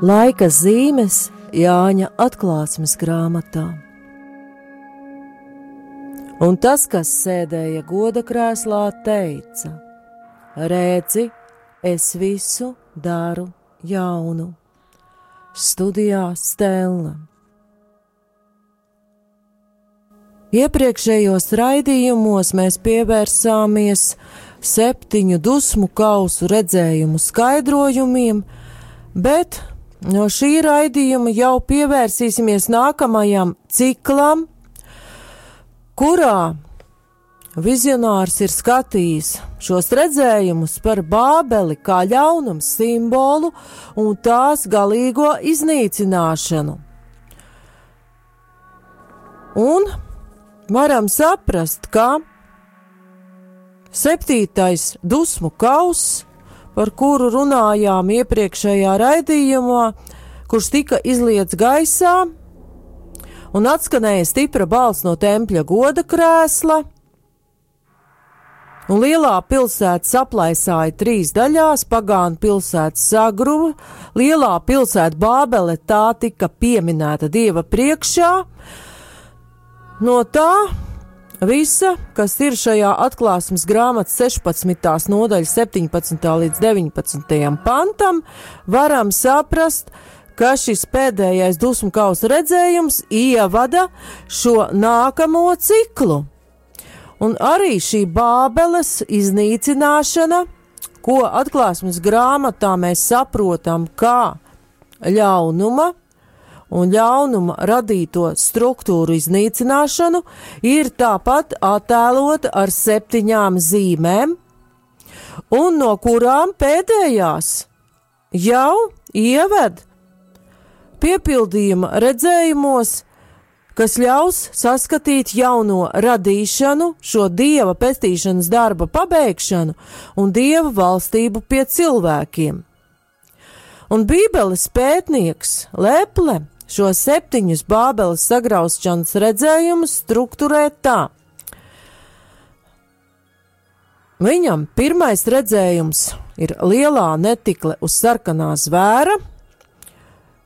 laika zīmes Jāņa atklāsmes grāmatā. Un tas, kas sēdēja goda krēslā, teica: Redzi, es visu daru jaunu. Studijā Stela. Iepriekšējos raidījumos mēs pievērsāmies septiņu dusmu kausu redzējumu skaidrojumiem, bet no šī raidījuma jau pievērsīsimies nākamajam ciklam, kurā vizionārs ir skatījis šos redzējumus par Bābeli kā ļaunuma simbolu un tās galīgo iznīcināšanu. Un varam saprast, ka septītais dusmu kauss par kuru runājām iepriekšējā raidījumā, kurš tika izliets gaisā, un atskanēja stipra balss no tempļa goda krēsla. Un lielā pilsēta saplaisāja trīs daļās, pagānu pilsēta sagruva, lielā pilsēta Bābele tā tika pieminēta Dieva priekšā. No tā Visa, kas ir šajā atklāsmes grāmatas 16. nodaļas 17. līdz 19. pantam, varam saprast, ka šis pēdējais dusmu kausa redzējums ievada šo nākamo ciklu. Un arī šī Bābeles iznīcināšana, ko atklāsmes grāmatā mēs saprotam kā ļaunuma, un ļaunuma radīto struktūru iznīcināšanu ir tāpat attēlota ar septiņām zīmēm, un no kurām pēdējās jau ieved piepildījuma redzējumos, kas ļaus saskatīt jauno radīšanu, šo dieva pestīšanas darba pabeigšanu un dieva valstību pie cilvēkiem. Un Bībeles pētnieks Leple šo septiņus Bābeles sagraušanas redzējumus strukturē tā. Viņam pirmais redzējums ir lielā netikle uz sarkanā zvēra.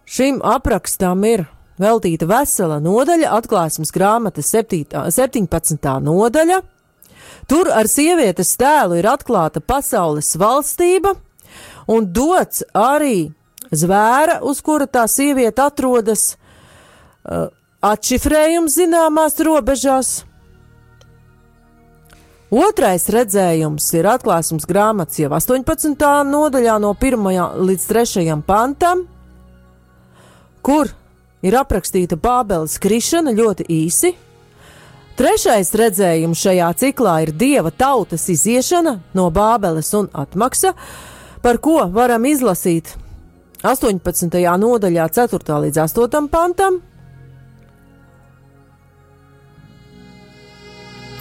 Šim aprakstam ir veltīta vesela nodaļa, atklāsmes grāmatas 17. nodaļa. Tur ar sievietes tēlu ir atklāta pasaules valstība un dots arī zvēra, uz kura tā sieviete atrodas, uh, atšifrējums zināmās robežās. Otrais redzējums ir atklāsmes grāmatas jau 18. nodaļā, no 1. līdz 3. pantam, kur ir aprakstīta Bābeles krišana ļoti īsi. Trešais redzējums šajā ciklā ir dieva tautas iziešana no Bābeles un atmaksa, par ko varam izlasīt 18. nodaļā, 4. līdz 8. pantam.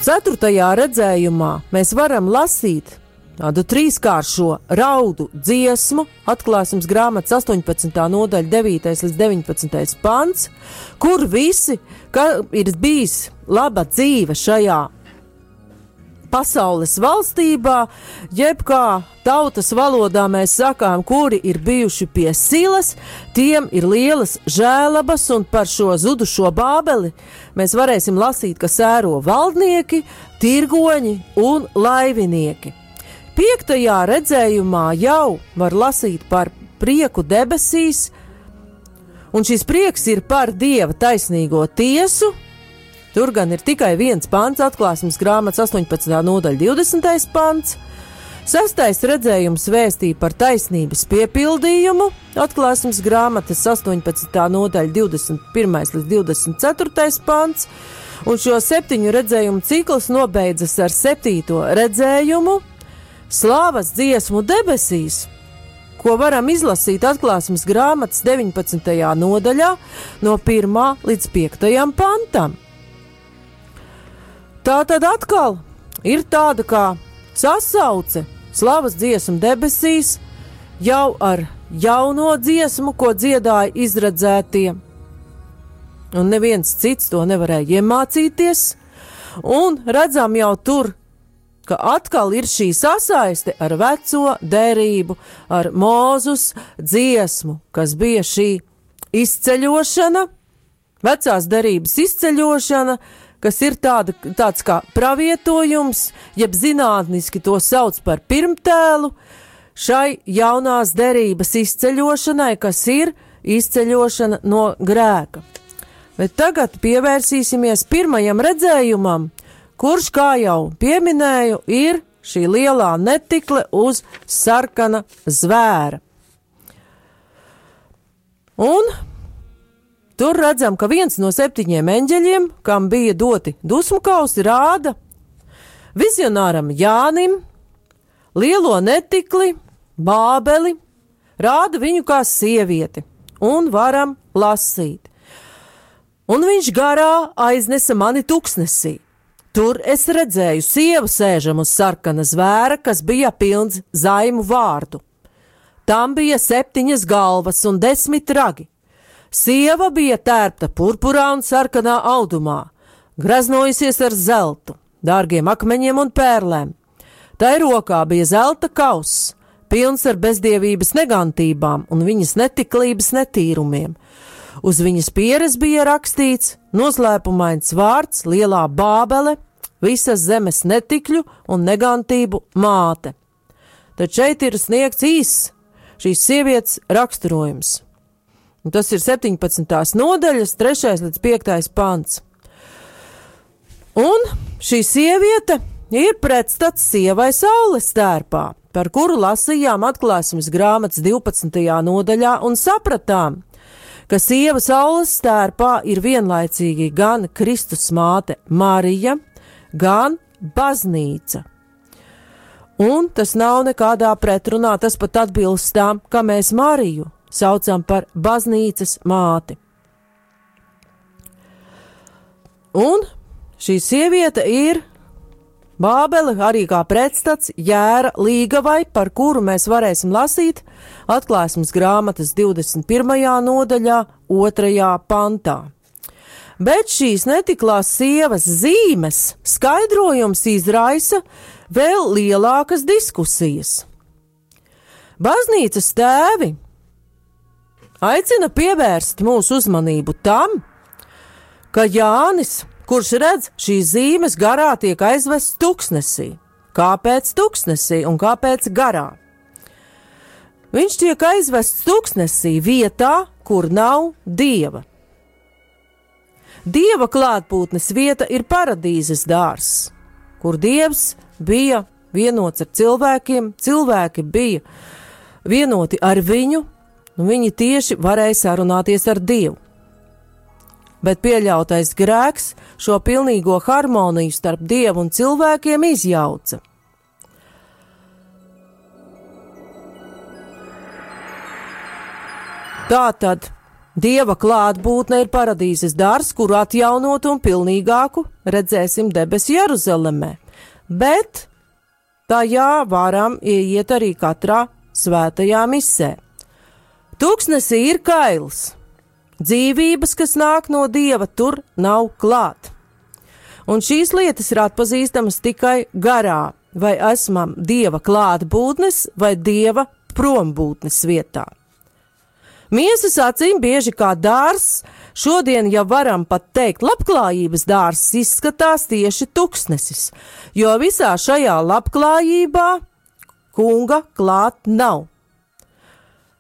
4. redzējumā mēs varam lasīt tādu trīskāršo raudu dziesmu, atklāsmes grāmatas 18. nodaļa, 9. līdz 19. pants, kur visi, ka ir bijis laba dzīve šajā pasaules valstībā, jeb kā tautas valodā mēs sakām, kuri ir bijuši pie silas, tiem ir lielas žēlabas, un par šo zudušo bābeli mēs varēsim lasīt, ka sēro valdnieki, tirgoņi un laivinieki. Piektajā redzējumā jau var lasīt par prieku debesīs, un šis prieks ir par dieva taisnīgo tiesu, Tur gan ir tikai viens pants, atklāsmes grāmatas 18. nodaļa, 20. pants. Sestais redzējums vēstīja par taisnības piepildījumu, atklāsmes grāmatas 18. nodaļa, 21. līdz 24. pants, un šo septiņu redzējumu cikls nobeidzas ar septīto redzējumu - slāvas dziesmu debesīs, ko varam izlasīt atklāsmes grāmatas 19. nodaļā, no 1. līdz 5. pantam. Tā tad atkal ir tāda kā sasauce slavas dziesmu debesīs jau ar jauno dziesmu, ko dziedāja izredzētie. Un neviens cits to nevarēja iemācīties, un redzam jau tur ka atkal ir šī sasaiste ar veco derību, ar mūzus dziesmu, kas bija šī izceļošana, vecās derības izceļošana, kas ir tāda, tāds kā pravietojums, jeb zinātniski to sauc par pirmtēlu, šai jaunās derības izceļošanai, kas ir izceļošana no grēka. Bet tagad pievērsīsimies pirmajam redzējumam, kurš, kā jau pieminēju, ir šī lielā netikle uz sarkana zvēra. Un tur redzam, ka viens no septiņiem eņģeļiem, kam bija doti dusmu kausi, rāda vizionāram Jānim lielo netikli, bābeli, rāda viņu kā sievieti, un varam lasīt. Un viņš garā aiznesa mani tuksnesī Tur es redzēju sievu sēžam uz sarkana zvēra, kas bija pilns zaimu vārdu. Tam bija septiņas galvas un desmit ragi. Sieva bija tērpta purpurā un sarkanā audumā, graznojusies ar zeltu, dārgiem akmeņiem un pērlēm. Tai rokā bija zelta kauss, pilns ar bezdievības negantībām un viņas netiklības netīrumiem. Uz viņas pieres bija rakstīts noslēpumains vārds Lielā Bābele, visas zemes netikļu un negantību māte. Tad šeit ir sniegts īss šīs sievietes raksturojums. Tas ir 17. nodaļas, 3. līdz 5. pants. Un šī sieviete ir pretstats sievai saules tērpā, par kuru lasījām atklāsmes grāmatas 12. nodaļā un sapratām, ka sieva saules stērpā ir vienlaicīgi gan Kristus māte Marija, gan baznīca. Un tas nav nekādā pretrunā, tas pat atbilst tam, ka mēs Mariju saucam par baznīcas māti. Un šī sieviete ir Bābele arī kā pretstats jēra līgavai, par kuru mēs varēsim lasīt atklāsmes grāmatas 21. nodaļā, 2. pantā. Bet šīs netiklās sievas zīmes skaidrojums izraisa vēl lielākas diskusijas. Baznīcas tēvi aicina pievērst mūsu uzmanību tam, ka Jānis kurš redz šīs zīmes garā tiek aizvests tuksnesī. Kāpēc tuksnesī un kāpēc garā? Viņš tiek aizvests tuksnesī vietā, kur nav dieva. Dieva klātbūtnes vieta ir paradīzes dārzs, kur dievs bija vienots ar cilvēkiem, cilvēki bija vienoti ar viņu, un viņi tieši varēja sarunāties ar Dievu bet pieļautais grēks šo pilnīgo harmoniju starp dievu un cilvēkiem izjauca. Tātad dieva klātbūtne ir paradīzes dārs, kuru atjaunot un pilnīgāku redzēsim debesu Jeruzalemē, bet tajā varam ieiet arī katrā svētajā misē. Tūkstnesī ir kails, Dzīvības, kas nāk no dieva, tur nav klāt. Un šīs lietas ir atpazīstamas tikai garā, vai esam dieva klātbūtnes vai dieva prombūtnes vietā. Miesas acīm bieži kā dārs, šodien jau varam pat teikt, labklājības dārs izskatās tieši tuksnesis, jo visā šajā labklājībā kunga klāt nav.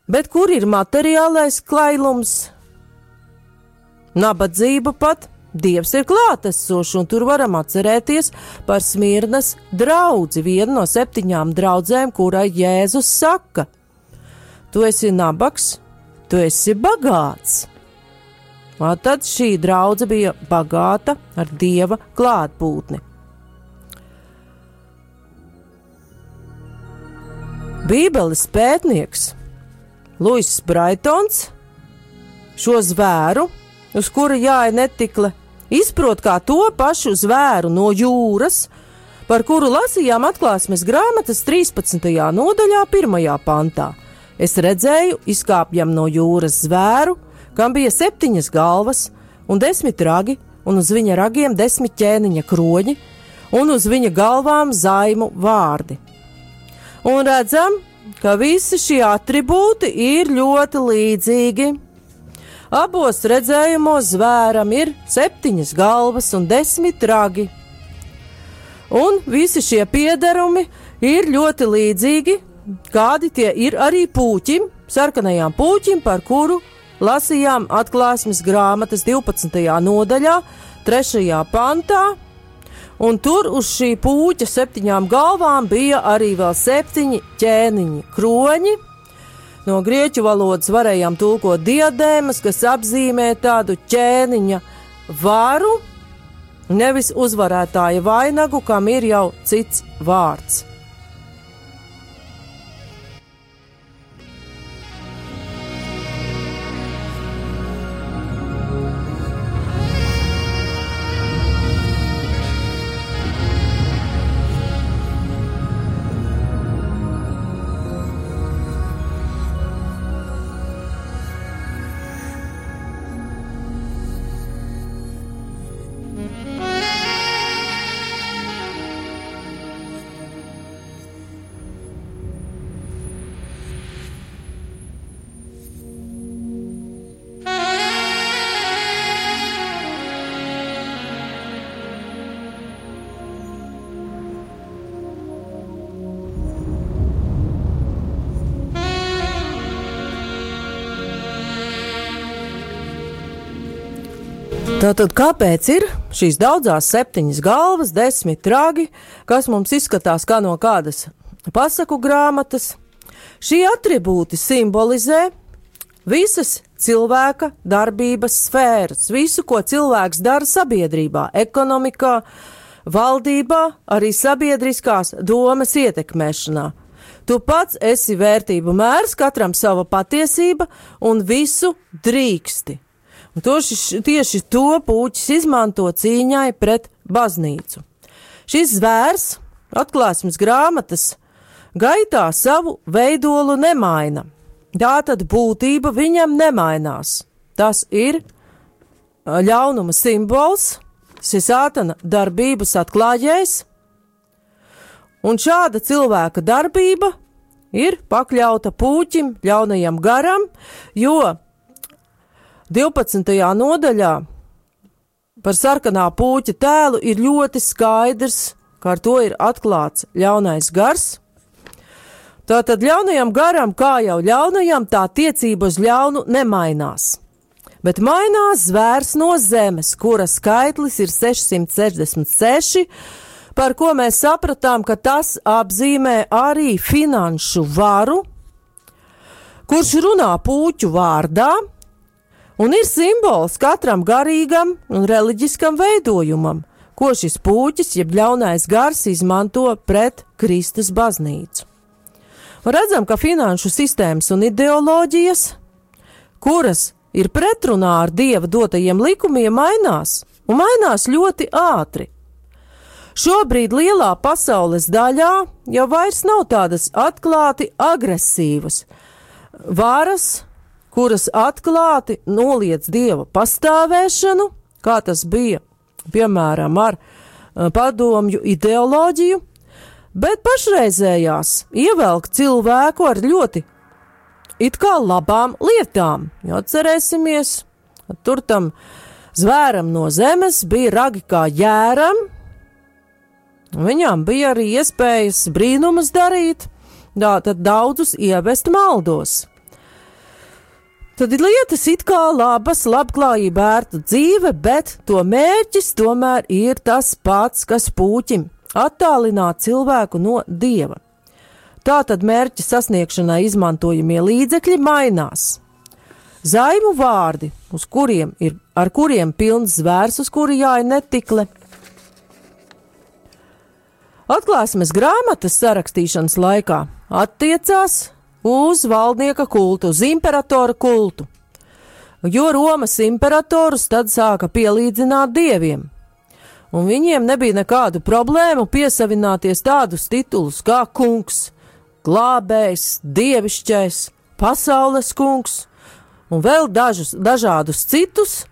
Bet kur ir materiālais klailums, Nabadzība pat Dievs ir klātesošs, un tur varam atcerēties par Smirnas draugu, vienu no septiņām draudzēm, kurai Jēzus saka: Tu esi nabaks, tu esi bagāts. Un tad šī draudzene bija bagāta ar dieva klātbūtni. Bībeles pētnieks Luis Braitons šo zvēru uz kura jāja netikle, izprot kā to pašu zvēru no jūras, par kuru lasījām atklāsmes grāmatas 13. nodaļā, 1. pantā. Es redzēju, izkāpjam no jūras zvēru, kam bija septiņas galvas un desmit ragi, un uz viņa ragiem desmit ķēniņa kroņi, un uz viņa galvām zaimu vārdi. Un redzam, ka visi šie attribūti ir ļoti līdzīgi. Abos redzējumos zvēram ir septiņas galvas un desmit ragi. Un visi šie piederumi ir ļoti līdzīgi, kādi tie ir arī puķim, sarkanajām puķim, par kuru lasījām atklāsmes grāmatas 12. nodaļā, 3. pantā, un tur uz šī puķa septiņām galvām bija arī vēl septiņi ķēniņi, kroņi. No grieķu valodas varējām tulkot diadēmas, kas apzīmē tādu ķēniņa varu, nevis uzvarētāja vainagu, kam ir jau cits vārds. Tātad, kāpēc ir šīs daudzās septiņas galvas, desmit ragi, kas mums izskatās kā no kādas pasaku grāmatas? Šie attribūti simbolizē visas cilvēka darbības sfēras, visu, ko cilvēks dara sabiedrībā, ekonomikā, valdībā, arī sabiedriskās domas ietekmēšanā. Tu pats esi vērtību mērs, katram sava patiesība un visu drīksti. Un toši, tieši to puķis izmanto cīņai pret baznīcu. Šis zvērs, atklāsmes grāmatas, gaitā savu veidolu nemaina. Tā tad būtība viņam nemainās. Tas ir ļaunuma simbols, tas ir sātana darbības atklājējs, un šāda cilvēka darbība ir pakļauta puķim, ļaunajam garam, jo 12. nodaļā par sarkanā puķa tēlu ir ļoti skaidrs, ka ar to ir atklāts ļaunais gars. Tātad ļaunajam garam, kā jau ļaunajam, tā tiecība uz ļaunu nemainās. Bet mainās zvērs no zemes, kuras skaitlis ir 666, par ko mēs sapratām, ka tas apzīmē arī finanšu varu, kurš runā puķu vārdā, un ir simbols katram garīgam un reliģiskam veidojumam, ko šis puķis, jeb ļaunais gars, izmanto pret Kristus baznīcu. Un redzam, ka finanšu sistēmas un ideoloģijas, kuras ir pretrunā ar dieva dotajiem likumiem, mainās, un mainās ļoti ātri. Šobrīd lielā pasaules daļā jau vairs nav tādas atklāti agresīvas varas kuras atklāti noliedz dieva pastāvēšanu, kā tas bija piemēram ar uh, padomju ideoloģiju, bet pašreizējās ievelk cilvēku ar ļoti it kā labām lietām. Jo atcerēsimies, tur tam zvēram no zemes bija ragi kā jēram, viņām bija arī iespējas brīnumus darīt, tā tad daudzus ievest maldos. Tad ir lietas it kā labas, labklājība, vērta dzīve, bet to mērķis tomēr ir tas pats, kas puķim - attālināt cilvēku no dieva. Tā tad mērķa sasniegšanai izmantojamie līdzekļi mainās. Zaimu vārdi, kuriem ir, ar kuriem pilns zvērs, uz kuri jāja netikle. Atklāsmes grāmatas sarakstīšanas laikā attiecās uz valdnieka kultu, uz imperatora kultu. Jo Romas imperatorus tad sāka pielīdzināt dieviem, un viņiem nebija nekādu problēmu piesavināties tādus titulus kā kungs, glābējs, dievišķais, pasaules kungs un vēl dažus, dažādus citus,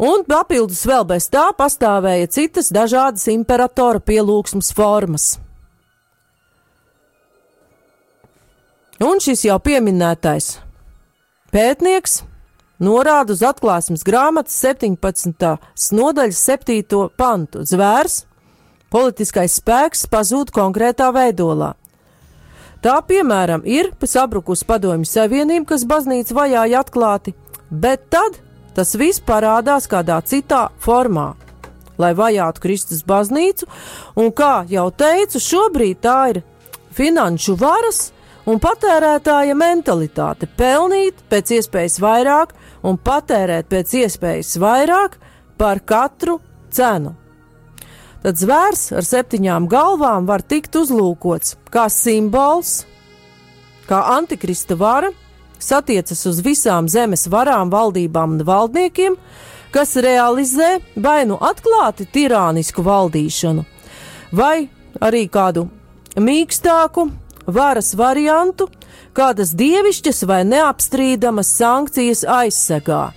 Un papildus vēl bez tā pastāvēja citas dažādas imperatora pielūgsmas formas. Un šis jau pieminētais pētnieks norāda uz atklāsmes grāmatas 17. nodaļas 7. pantu. Zvērs, politiskais spēks pazūd konkrētā veidolā. Tā, piemēram, ir sabrukusi padomju savienība, kas baznīcu vajāja atklāti, bet tad tas viss parādās kādā citā formā, lai vajātu Kristus baznīcu, un kā jau teicu, šobrīd tā ir finanšu varas un patērētāja mentalitāte - pelnīt pēc iespējas vairāk un patērēt pēc iespējas vairāk par katru cenu. Tad zvērs ar septiņām galvām var tikt uzlūkots kā simbols, kā antikrista vara, kas attiecas uz visām zemes varām, valdībām un valdniekiem, kas realizē vai nu atklāti tirānisku valdīšanu, vai arī kādu mīkstāku varas variantu, kādas dievišķas vai neapstrīdamas sankcijas aizsegā.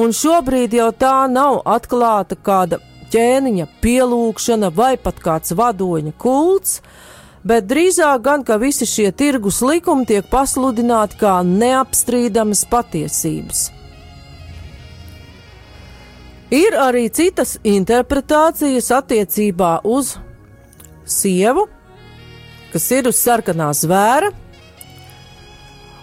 Un šobrīd jau tā nav atklāta kāda ķēniņa pielūgšana vai pat kāds vadoņa kults, bet drīzāk gan, ka visi šie tirgus likumi tiek pasludināti kā neapstrīdamas patiesības. Ir arī citas interpretācijas attiecībā uz sievu, kas ir uz sarkanā zvēra,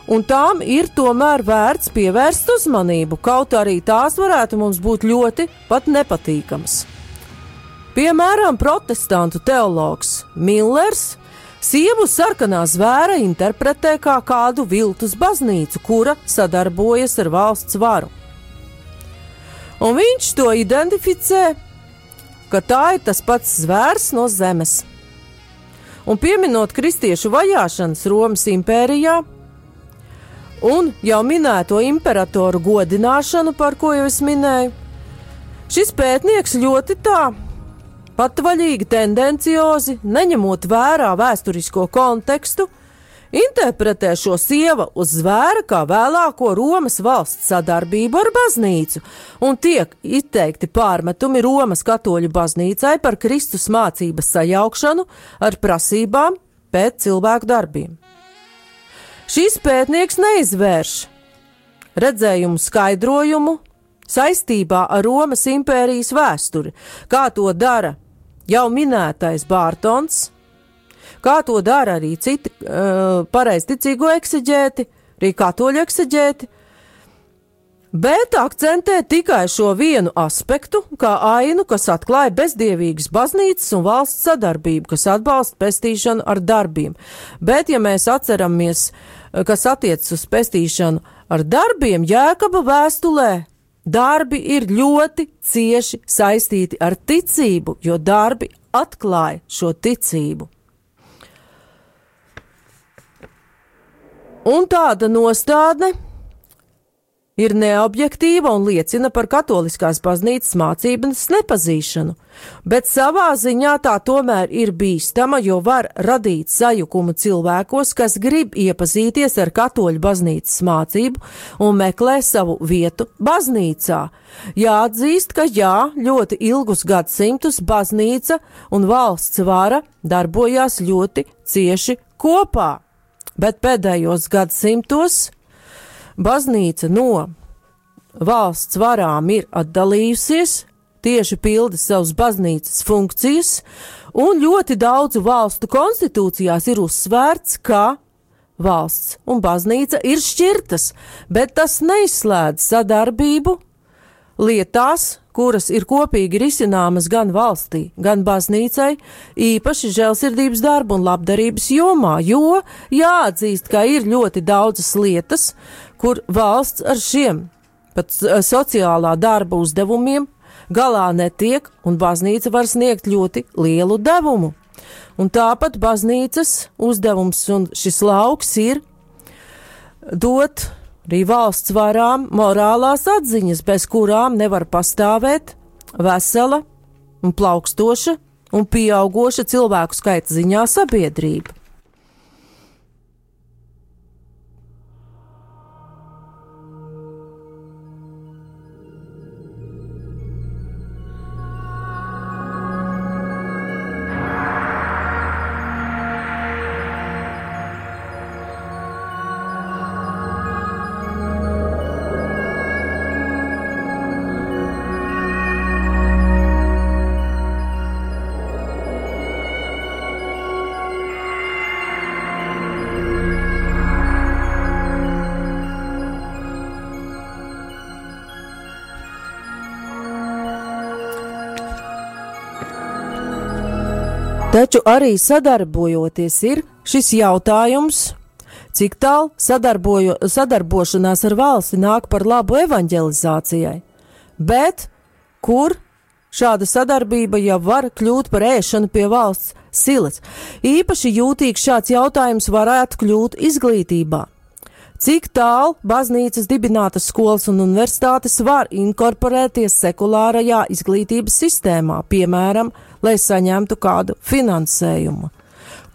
un tām ir tomēr vērts pievērst uzmanību, kaut arī tās varētu mums būt ļoti pat nepatīkamas. Piemēram, protestantu teologs Millers sievu sarkanā zvēra interpretē kā kādu viltus baznīcu, kura sadarbojas ar valsts varu. Un viņš to identificē, ka tā ir tas pats zvērs no zemes. Un pieminot kristiešu vajāšanas Romas impērijā, un jau minēto imperatoru godināšanu, par ko jau es minēju. Šis pētnieks ļoti tā patvaļīgi, tendenciozi, neņemot vērā vēsturisko kontekstu, interpretē šo sievu uz zvēra kā vēlāko Romas valsts sadarbību ar baznīcu, un tiek izteikti pārmetumi Romas katoļu baznīcai par Kristus mācības sajaukšanu ar prasībām pēc cilvēku darbiem. Šis pētnieks neizvērš redzējumu skaidrojumu saistībā ar Romas impērijas vēsturi, kā to dara jau minētais Bārtons, kā to dara arī citi uh, pareizticīgo ekseģēti, arī katoļu ekseģēti, bet akcentē tikai šo vienu aspektu, kā ainu, kas atklāja bezdievīgas baznīcas un valsts sadarbību, kas atbalsta pestīšanu ar darbiem. Bet, ja mēs atceramies, kas attiecas uz pestīšanu ar darbiem, Jēkaba vēstulē darbi ir ļoti cieši saistīti ar ticību, jo darbi atklāja šo ticību. Un tāda nostādne ir neobjektīva un liecina par katoliskās baznīcas mācības nepazīšanu, bet savā ziņā tā tomēr ir bīstama, jo var radīt sajukumu cilvēkos, kas grib iepazīties ar katoļu baznīcas mācību un meklē savu vietu baznīcā. Jāatzīst, ka jā, ļoti ilgus gadsimtus baznīca un valsts vara darbojās ļoti cieši kopā, bet pēdējos gadsimtos baznīca no valsts varām ir atdalījusies, tieši pilda savas baznīcas funkcijas, un ļoti daudzu valstu konstitūcijās ir uzsvērts, ka valsts un baznīca ir šķirtas, bet tas neizslēdz sadarbību lietās, kuras ir kopīgi risināmas gan valstī, gan baznīcai, īpaši žēlsirdības darbu un labdarības jomā, jo jāatzīst, ka ir ļoti daudzas lietas, kur valsts ar šiem pat sociālā darba uzdevumiem galā netiek, un baznīca var sniegt ļoti lielu devumu. Un tāpat baznīcas uzdevums un šis lauks ir dot arī valsts varām morālās atziņas, bez kurām nevar pastāvēt vesela un plaukstoša un pieaugoša cilvēku skaita ziņā sabiedrība. Taču arī sadarbojoties ir šis jautājums, cik tālu sadarbošanās ar valsti nāk par labu evanģelizācijai, bet kur šāda sadarbība jau var kļūt par ēšanu pie valsts silas. Īpaši jūtīgs šāds jautājums varētu kļūt izglītībā. Cik tālu baznīcas dibinātas skolas un universitātes var inkorporēties sekulārajā izglītības sistēmā, piemēram, lai saņemtu kādu finansējumu?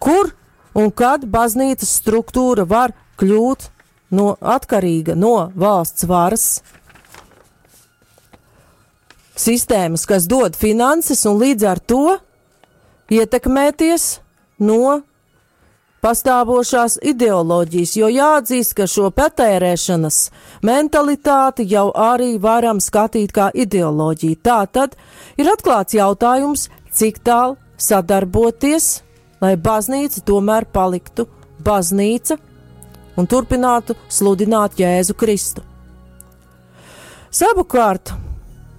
Kur un kad baznīcas struktūra var kļūt no, atkarīga no valsts varas? Sistēmas, kas dod finanses un līdz ar to ietekmēties no pastāvošās ideoloģijas, jo jāatzīst, ka šo patērēšanas mentalitāti jau arī varam skatīt kā ideoloģiju. Tā tad ir atklāts jautājums, cik tālu sadarboties, lai baznīca tomēr paliktu baznīca un turpinātu sludināt Jēzu Kristu. Savukārt,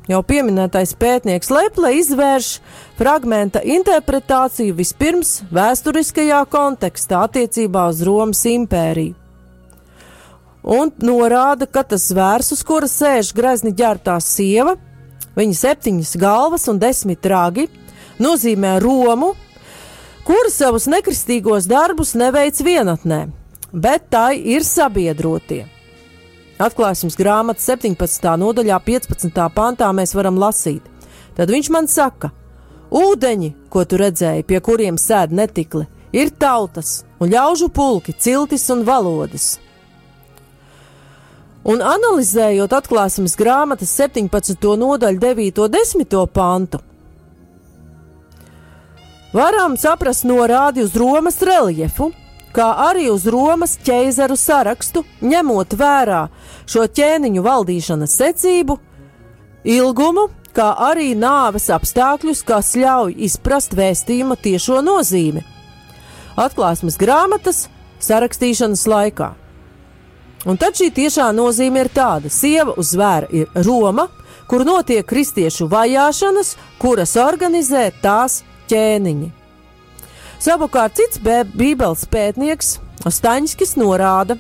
Jau pieminētais pētnieks Leple izvērš fragmenta interpretāciju vispirms vēsturiskajā kontekstā attiecībā uz Romas impēriju. Un norāda, ka tas zvērs, uz kura sēž grezni ģērbtā sieva, viņa septiņas galvas un desmit ragi, nozīmē Romu, kura savus nekristīgos darbus neveic vienatnē, bet tai ir sabiedrotie. Atklāsmes grāmatas 17. nodaļā, 15. pantā mēs varam lasīt. Tad viņš man saka, ūdeņi, ko tu redzēji, pie kuriem sēž netikli, ir tautas un ļaužu pulki, ciltis un valodas. Un analizējot atklāsmes grāmatas 17. nodaļu, 9. un 10. pantu, varam saprast norādi uz Romas reljefu, kā arī uz Romas ķeizaru sarakstu, ņemot vērā šo ķēniņu valdīšanas secību, ilgumu, kā arī nāves apstākļus, kas ļauj izprast vēstījuma tiešo nozīmi. Atklāsmes grāmatas sarakstīšanas laikā. Un tad šī tiešā nozīme ir tāda: sieva uz zvēra ir Roma, kur notiek kristiešu vajāšanas, kuras organizē tās ķēniņi. Savukārt cits bībeles pētnieks Staņskis norāda,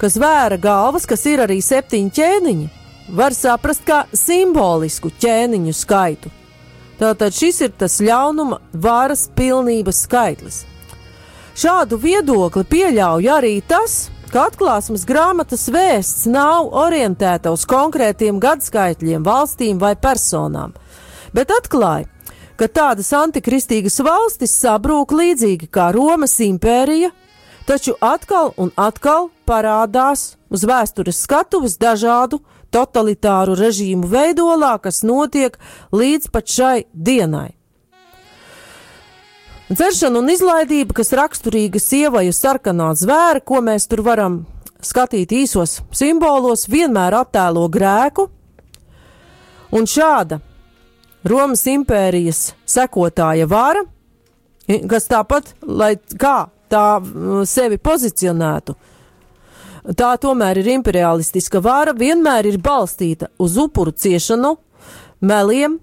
ka zvēra galvas, kas ir arī septiņi ķēniņi, var saprast kā simbolisku ķēniņu skaitu. Tātad šis ir tas ļaunuma varas pilnības skaitlis. Šādu viedokli pieļauj arī tas, ka atklāsmes grāmatas vēsts nav orientēta uz konkrētiem gadskaitļiem, valstīm vai personām, bet atklāja, ka tādas antikristīgas valstis sabrūk līdzīgi kā Romas impērija, taču atkal un atkal parādās uz vēstures skatuves dažādu totalitāru režīmu veidolā, kas notiek līdz pat šai dienai. Dzeršana un izlaidība, kas raksturīga sievai uz sarkanā zvēra, ko mēs tur varam skatīt īsos simbolos, vienmēr attēlo grēku, un šāda Romas impērijas sekotāja vara, kas tāpat, lai kā tā sevi pozicionētu, tā tomēr ir imperialistiska vara, vienmēr ir balstīta uz upuru ciešanu, meliem,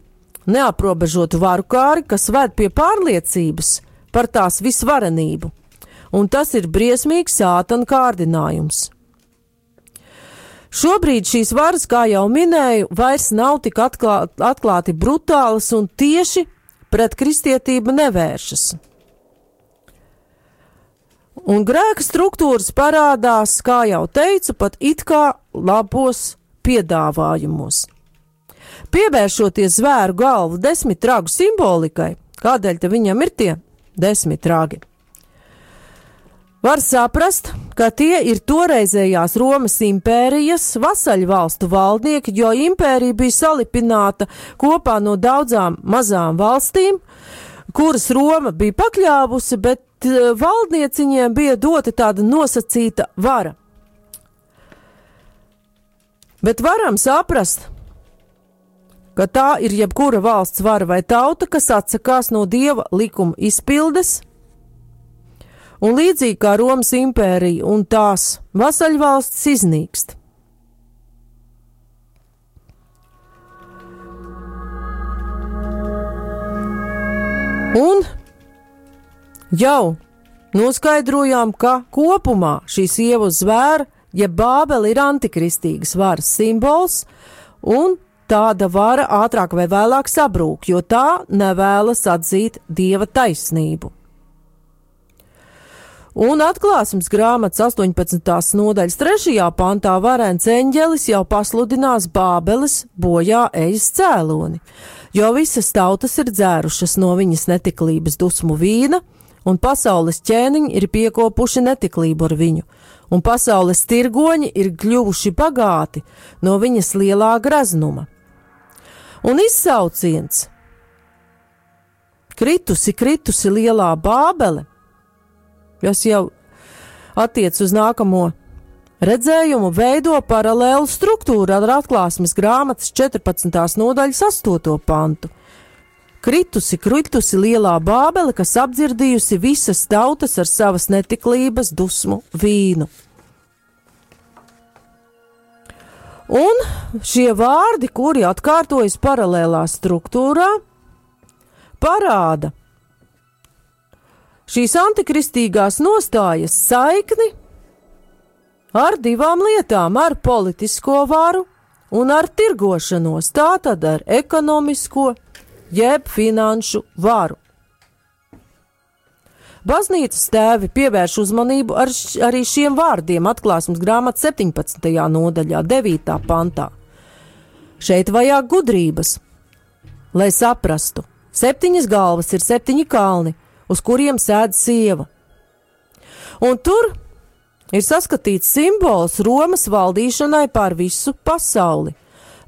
neaprobežotu varu kāri, kas ved pie pārliecības par tās visvarenību, un tas ir briesmīgs sātana kārdinājums. Šobrīd šīs varas, kā jau minēju, vairs nav tik atklāt, atklāti brutālas un tieši pret kristietību nevēršas. Un grēka struktūras parādās, kā jau teicu, pat it kā labos piedāvājumos. Pievēršoties zvēru galvu desmit ragu simbolikai, kādēļ viņam ir tie desmit ragi? Var saprast, ka tie ir toreizējās Romas impērijas vasaļu valstu valdnieki, jo impērija bija salipināta kopā no daudzām mazām valstīm, kuras Roma bija pakļāvusi, bet eh, valdnieciņiem bija dota tāda nosacīta vara. Bet varam saprast, ka tā ir jebkura valsts vara vai tauta, kas atsakās no dieva likuma izpildes un līdzīgi kā Romas impērija un tās vasaļvalstis iznīkst. Un Jau noskaidrojām, ka kopumā šī sieva uz zvēra, ja Bābele ir antikristīgas varas simbols, un tāda vara ātrāk vai vēlāk sabrūk, jo tā nevēlas atzīt dieva taisnību. Un atklāsmes grāmatas 18. nodaļas 3. pantā varens eņģelis jau pasludinās Bābeles bojā ejas cēloni, jo visas tautas ir dzērušas no viņas netiklības dusmu vīna, un pasaules ķēniņi ir piekopuši netiklību ar viņu, un pasaules tirgoņi ir kļuvuši bagāti no viņas lielā graznuma. Un izsauciens: Kritusi, kritusi lielā bābele, kas jau attiec uz nākamo redzējumu, veido paralēlu struktūru ar atklāsmes grāmatas 14. nodaļas 8. pantu. Kritusi, kritusi lielā bābele, kas apdzirdījusi visas tautas ar savas netiklības dusmu vīnu. Un šie vārdi, kuri atkārtojas paralēlā struktūrā, parāda, šīs antikristīgās nostājas saikni ar divām lietām - ar politisko varu un ar tirgošanos, tātad ar ekonomisko jeb finanšu varu. Baznīcas tēvi pievērš uzmanību ar, arī šiem vārdiem atklāsmes grāmatas 17. nodaļā, 9. pantā. Šeit vajag gudrības, lai saprastu, septiņas galvas ir septiņi kalni, uz kuriem sēž sieva. Un tur ir saskatīts simbols Romas valdīšanai pār visu pasauli.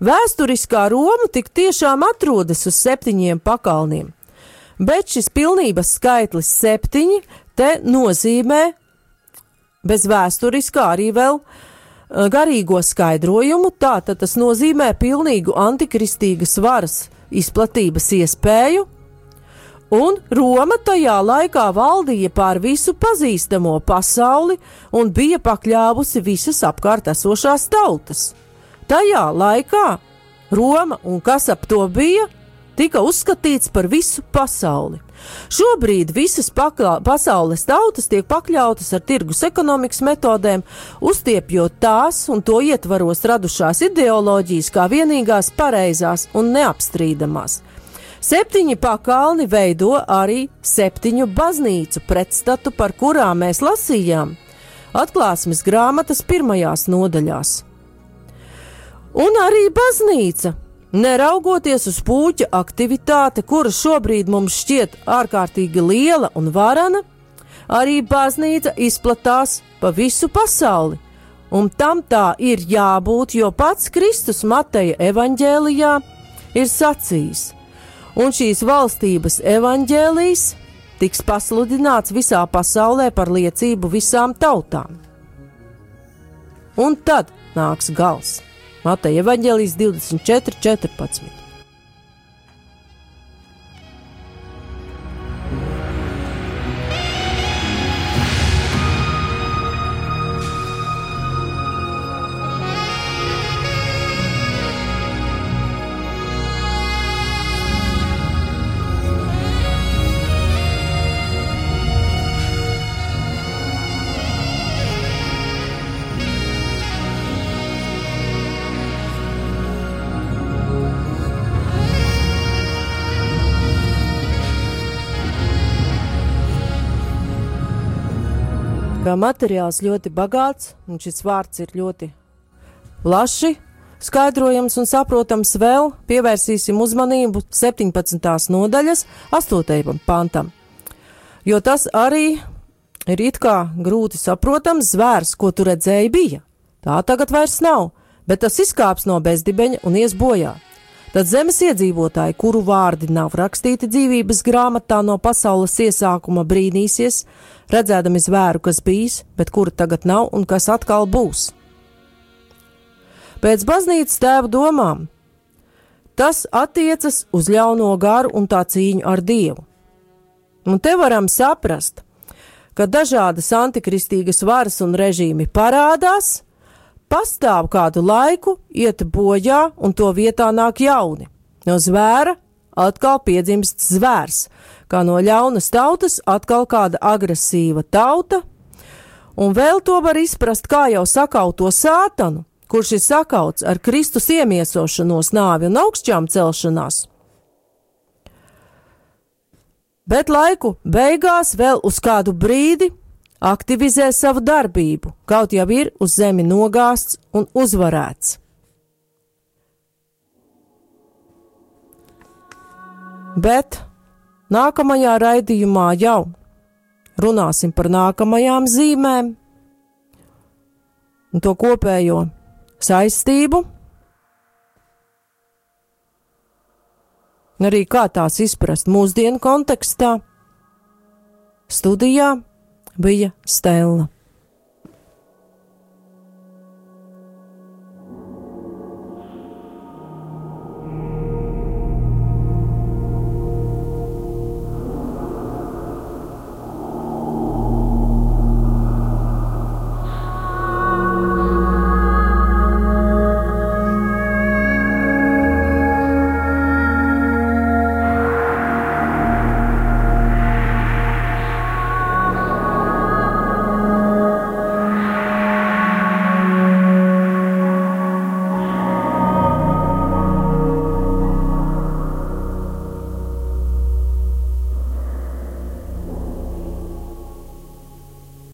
Vēsturiskā Roma tik tiešām atrodas uz septiņiem pakalniem, bet šis pilnības skaitlis septiņi te nozīmē bez vēsturiskā arī vēl eh, garīgo skaidrojumu, tātad tas nozīmē pilnīgu antikristīgas varas izplatības iespēju, un Roma tajā laikā valdīja pār visu pazīstamo pasauli un bija pakļāvusi visas apkārt esošās tautas. Tajā laikā Roma un kas ap to bija, tika uzskatīts par visu pasauli. Šobrīd visas pasaules tautas tiek pakļautas ar tirgus ekonomikas metodēm, uztiepjot tās un to ietvaros radušās ideoloģijas kā vienīgās pareizās un neapstrīdamās. Septiņi pakalni veido arī septiņu baznīcu pretstatu, par kurām mēs lasījām atklāsmes grāmatas pirmajās nodaļās. Un arī baznīca, neraugoties uz puķa aktivitāti, kura šobrīd mums šķiet ārkārtīgi liela un varana, arī baznīca izplatās pa visu pasauli. Un tam tā ir jābūt, jo pats Kristus Mateja evaņģēlijā ir sacījis: un šīs valstības evaņģēlijs tiks pasludināts visā pasaulē par liecību visām tautām. Un tad nāks gals. Mateja evaņģēlijs 24, 14. Materiāls ļoti bagāts, un šis vārds ir ļoti plaši skaidrojams un saprotams. Vēl pievērsīsim uzmanību 17. nodaļas 8. pantam, jo tas arī ir it kā grūti saprotams zvērs, ko tu redzēji bija. Tā tagad vairs nav, bet tas izkāps no bezdibeņa un ies bojā. Tad zemes iedzīvotāji, kuru vārdi nav rakstīti dzīvības grāmatā no pasaules iesākuma, brīnīsies, redzēdami zvēru, kas bijis, bet kura tagad nav un kas atkal būs. Pēc baznīcas tēva domām tas attiecas uz ļauno garu un tā cīņu ar dievu. Un te varam saprast, ka dažādas antikristīgas varas un režīmi parādās, pastāv kādu laiku, iet bojā un to vietā nāk jauni. No zvēra atkal piedzimst zvērs, kā no ļaunas tautas atkal kāda agresīva tauta, un vēl to var izprast kā jau sakauto sātanu, kurš ir sakauts ar Kristus iemiesošanos, nāvi un augšķām celšanās. Bet laiku beigās vēl uz kādu brīdi aktivizē savu darbību, kaut jau ir uz zemi nogāsts un uzvarēts. Bet nākamajā raidījumā jau runāsim par nākamajām zīmēm un to kopējo saistību. Arī kā tās izprast mūsdienu kontekstā. Studijā bija Stela.